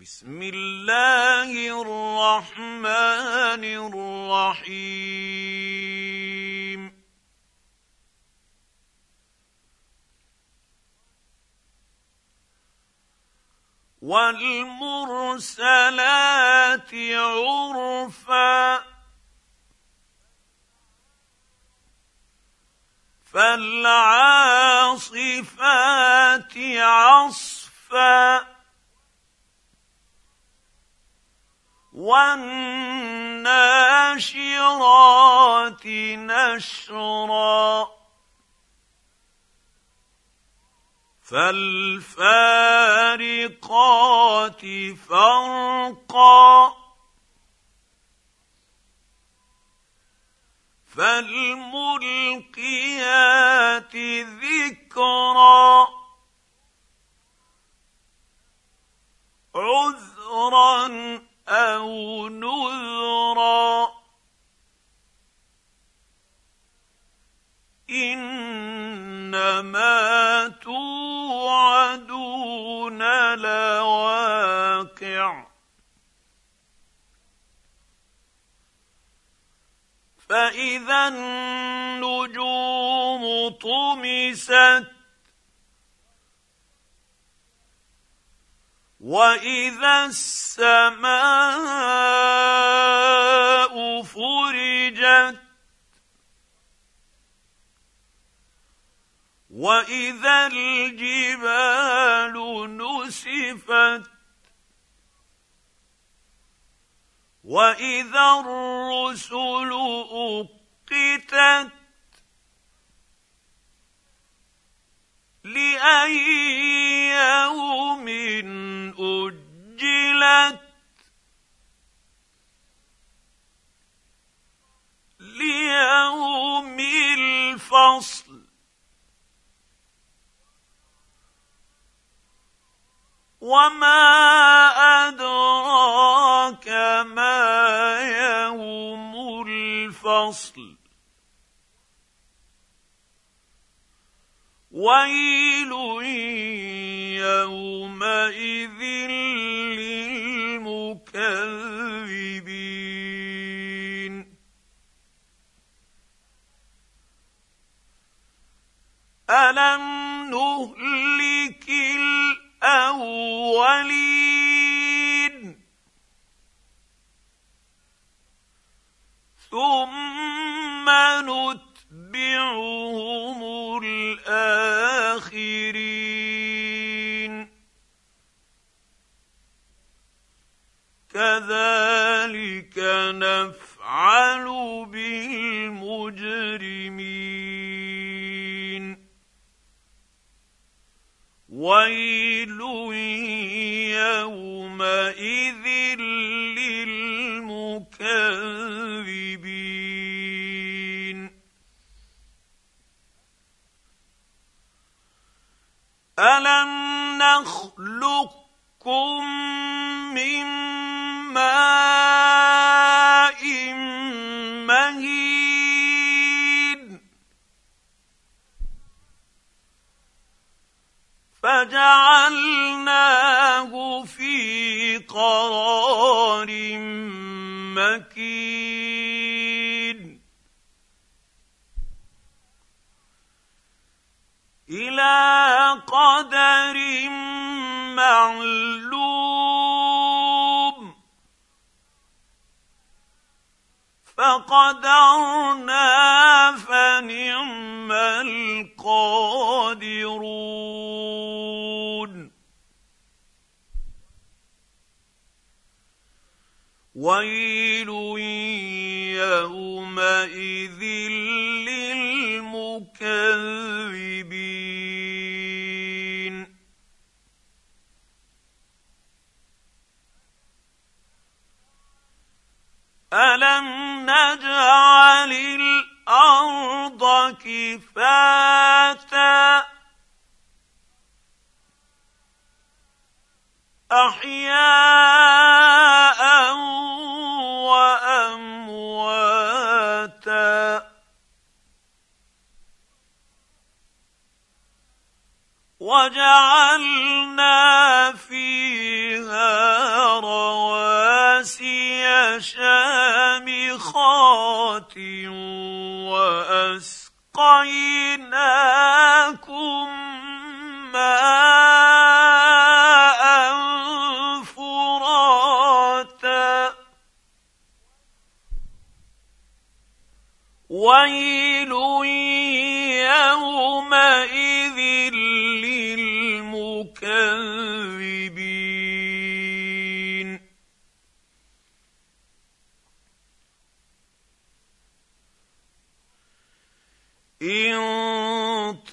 بسم الله الرحمن الرحيم. والمرسلات عرفا. فالعاصفات عصفا. والناشرات نشرا فالفارقات فرقا فالملقيات ذكرا عذرا أو نذرا انما توعدون لواقع فاذا النجوم طمست واذا السماء فرجت واذا الجبال نسفت واذا الرسل اقتت الفصل ويل يومئذ للمكذبين. ألم نهلك الأولين ثم نتبعهم الآخرين. كذلك نفعل بالمجرمين. ويل الم نخلقكم من ماء مهين فجعلناه في قرار مكين إلى قدر معلوم. فقدرنا فنعم القادرون. ويل يومئذ للمكذبين. الم نجعل الأرض كفاتا احياء وامواتا وجعلنا فيها شامخات وأسقيناكم ماء فراتا. ويل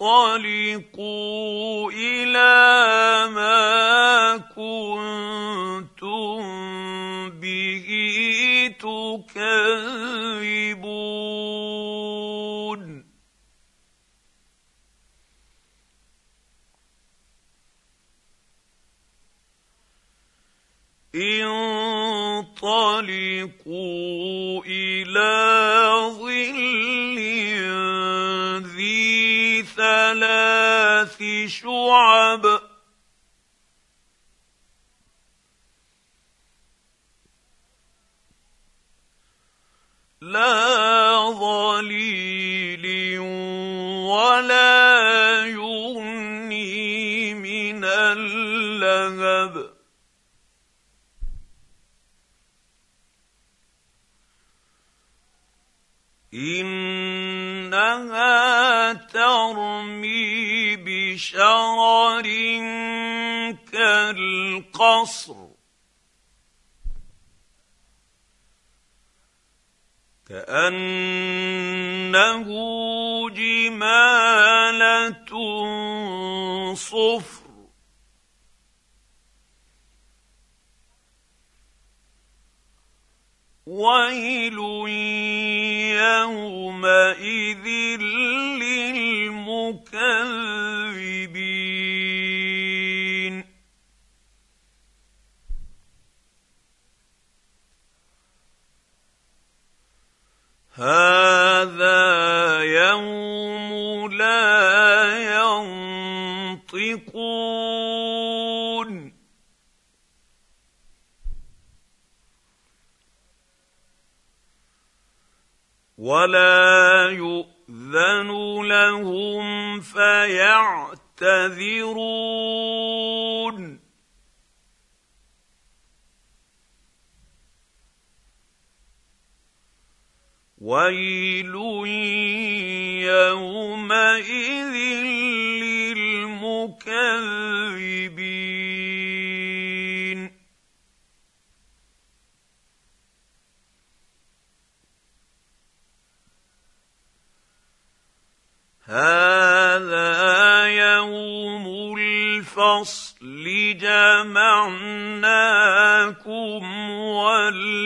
انطلقوا إلى ما كنتم به تكذبون. انطلقوا إلى شعب لا ظليل ولا يغني من اللهب. إنها ترمي بشرر كالقصر. كأنه جمالة صفر. ويل يومئذ للمكذبين هذا يوم لا ينطقون. ولا يؤذن لهم فيعتذرون. ويل يومئذ للمكذبين. هذا يوم الفصل جمعناكم والأولين.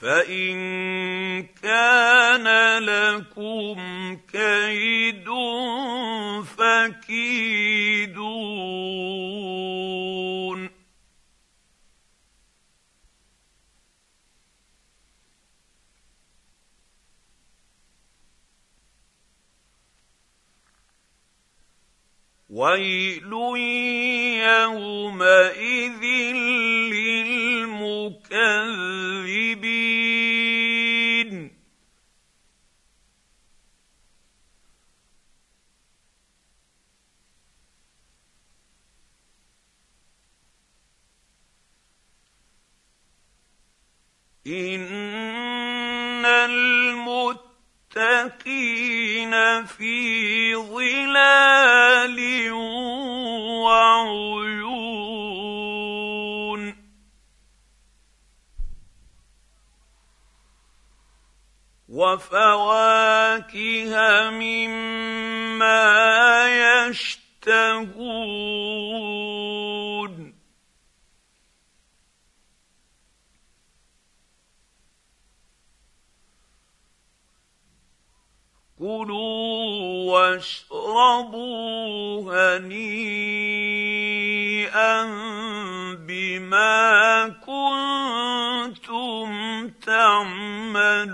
فإن كان لكم كيد فكيدون. ويل يومئذ للمكذبين ان المتقين في ظلال وعيون. وفواكه مما يشتهون. كُلُوا وَاشْرَبُوا هَنِيئًا بِمَا كُنتُمْ تَعْمَلُونَ.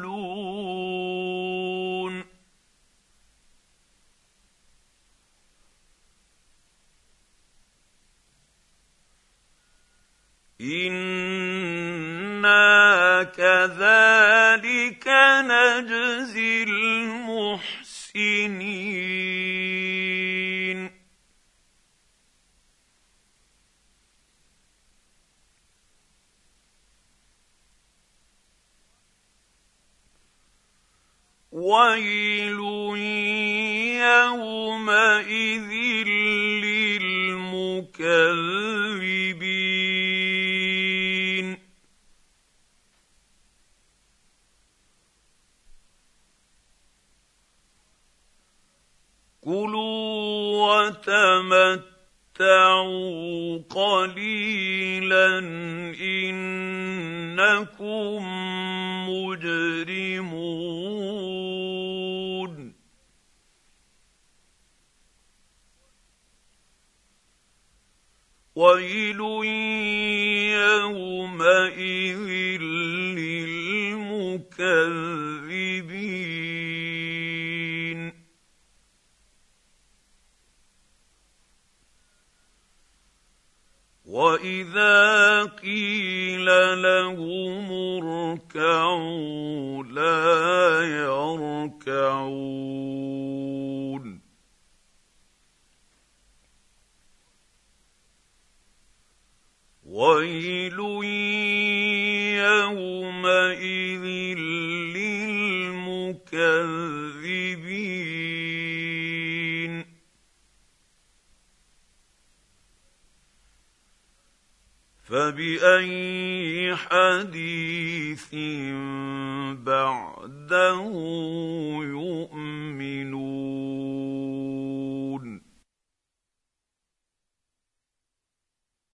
إِنَّا كَذَلِكَ نَجْزِي الْمُحْسِنِينَ. ويل يومئذ للمكذبين. كلوا وتمتعوا قليلا إنكم مجرمون. ويل يومئذ للمكذبين. واذا قيل لهم اركعوا لا يركعون ويل يومئذ للمكذبين فباي حديث بعده يؤمنون